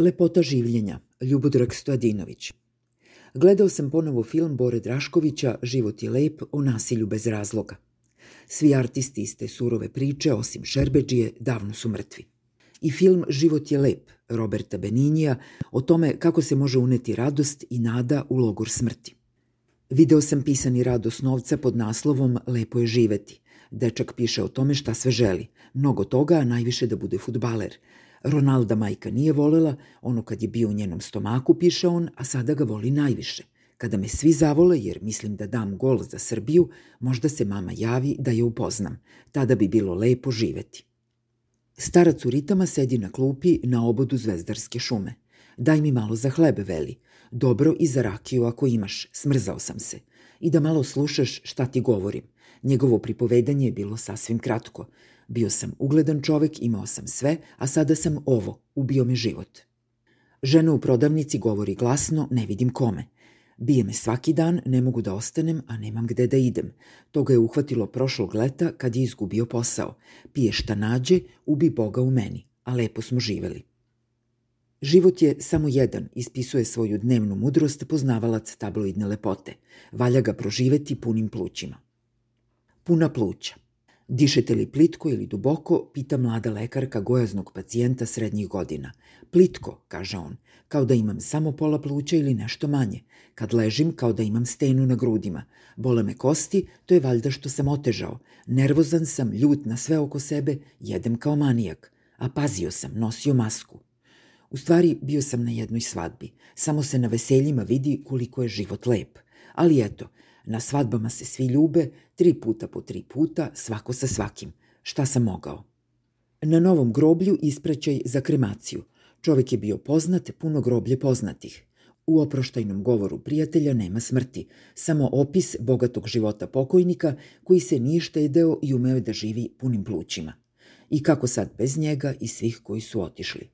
Lepota življenja, Ljubodrag Stojadinović. Gledao sam ponovo film Bore Draškovića Život je lep o nasilju bez razloga. Svi artisti iz te surove priče, osim Šerbeđije, davno su mrtvi. I film Život je lep Roberta Beninija o tome kako se može uneti radost i nada u logor smrti. Video sam pisani rad Osnovca pod naslovom Lepo je živeti. Dečak piše o tome šta sve želi. Mnogo toga, a najviše da bude futbaler. Ronalda majka nije volela, ono kad je bio u njenom stomaku, piše on, a sada ga voli najviše. Kada me svi zavole, jer mislim da dam gol za Srbiju, možda se mama javi da je upoznam. Tada bi bilo lepo živeti. Starac u ritama sedi na klupi na obodu Zvezdarske šume. Daj mi malo za hleb, veli. Dobro i za rakiju ako imaš, smrzao sam se. I da malo slušaš šta ti govorim. Njegovo pripovedanje je bilo sasvim kratko. Bio sam ugledan čovek, imao sam sve, a sada sam ovo, ubio me život. Žena u prodavnici govori glasno, ne vidim kome. Bije me svaki dan, ne mogu da ostanem, a nemam gde da idem. To ga je uhvatilo prošlog leta kad je izgubio posao. Pije šta nađe, ubi Boga u meni, a lepo smo živeli. Život je samo jedan, ispisuje svoju dnevnu mudrost poznavalac tabloidne lepote. Valja ga proživeti punim plućima. Puna pluća. Dišete li plitko ili duboko, pita mlada lekarka gojaznog pacijenta srednjih godina. Plitko, kaže on, kao da imam samo pola pluća ili nešto manje. Kad ležim, kao da imam stenu na grudima. Bole me kosti, to je valjda što sam otežao. Nervozan sam, ljut na sve oko sebe, jedem kao manijak. A pazio sam, nosio masku. U stvari, bio sam na jednoj svadbi. Samo se na veseljima vidi koliko je život lep. Ali eto, Na svadbama se svi ljube, tri puta po tri puta, svako sa svakim. Šta sam mogao? Na novom groblju ispraćaj za kremaciju. Čovek je bio poznat, puno groblje poznatih. U oproštajnom govoru prijatelja nema smrti, samo opis bogatog života pokojnika koji se nije štedeo i umeo da živi punim plućima. I kako sad bez njega i svih koji su otišli.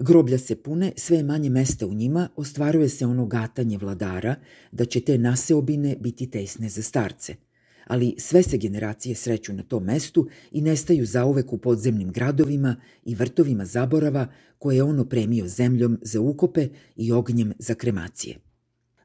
Groblja se pune, sve je manje mesta u njima, ostvaruje se ono gatanje vladara da će te naseobine biti tesne za starce. Ali sve se generacije sreću na tom mestu i nestaju zauvek u podzemnim gradovima i vrtovima zaborava koje je ono premio zemljom za ukope i ognjem za kremacije.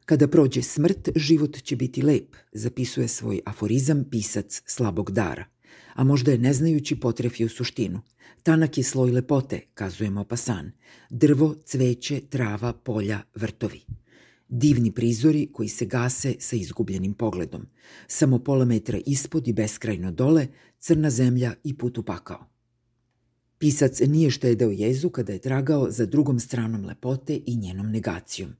Kada prođe smrt, život će biti lep, zapisuje svoj aforizam pisac slabog dara a možda je neznajući potrefio suštinu. Tanak je sloj lepote, kazuje Mopasan. Drvo, cveće, trava, polja, vrtovi. Divni prizori koji se gase sa izgubljenim pogledom. Samo pola metra ispod i beskrajno dole, crna zemlja i put u pakao. Pisac nije štedeo jezu kada je tragao za drugom stranom lepote i njenom negacijom.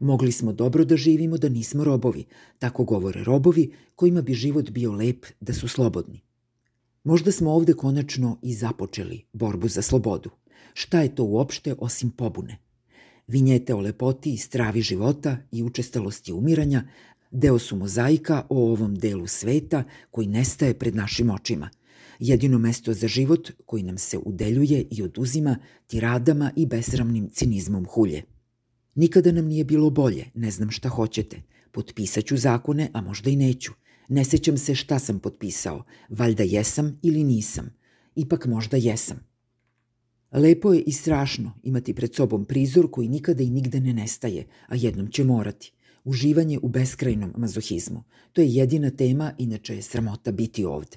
Mogli smo dobro da živimo da nismo robovi, tako govore robovi kojima bi život bio lep da su slobodni. Možda smo ovde konačno i započeli borbu za slobodu. Šta je to uopšte osim pobune? Vinjete o lepoti i stravi života i učestalosti umiranja deo su mozaika o ovom delu sveta koji nestaje pred našim očima. Jedino mesto za život koji nam se udeljuje i oduzima tiradama i besramnim cinizmom hulje. Nikada nam nije bilo bolje, ne znam šta hoćete. Potpisaću zakone, a možda i neću. Ne sećam se šta sam potpisao, valjda jesam ili nisam. Ipak možda jesam. Lepo je i strašno imati pred sobom prizor koji nikada i nigde ne nestaje, a jednom će morati. Uživanje u beskrajnom mazohizmu. To je jedina tema, inače je sramota biti ovde.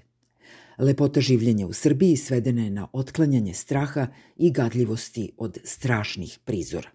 Lepota življenja u Srbiji svedena je na otklanjanje straha i gadljivosti od strašnih prizora.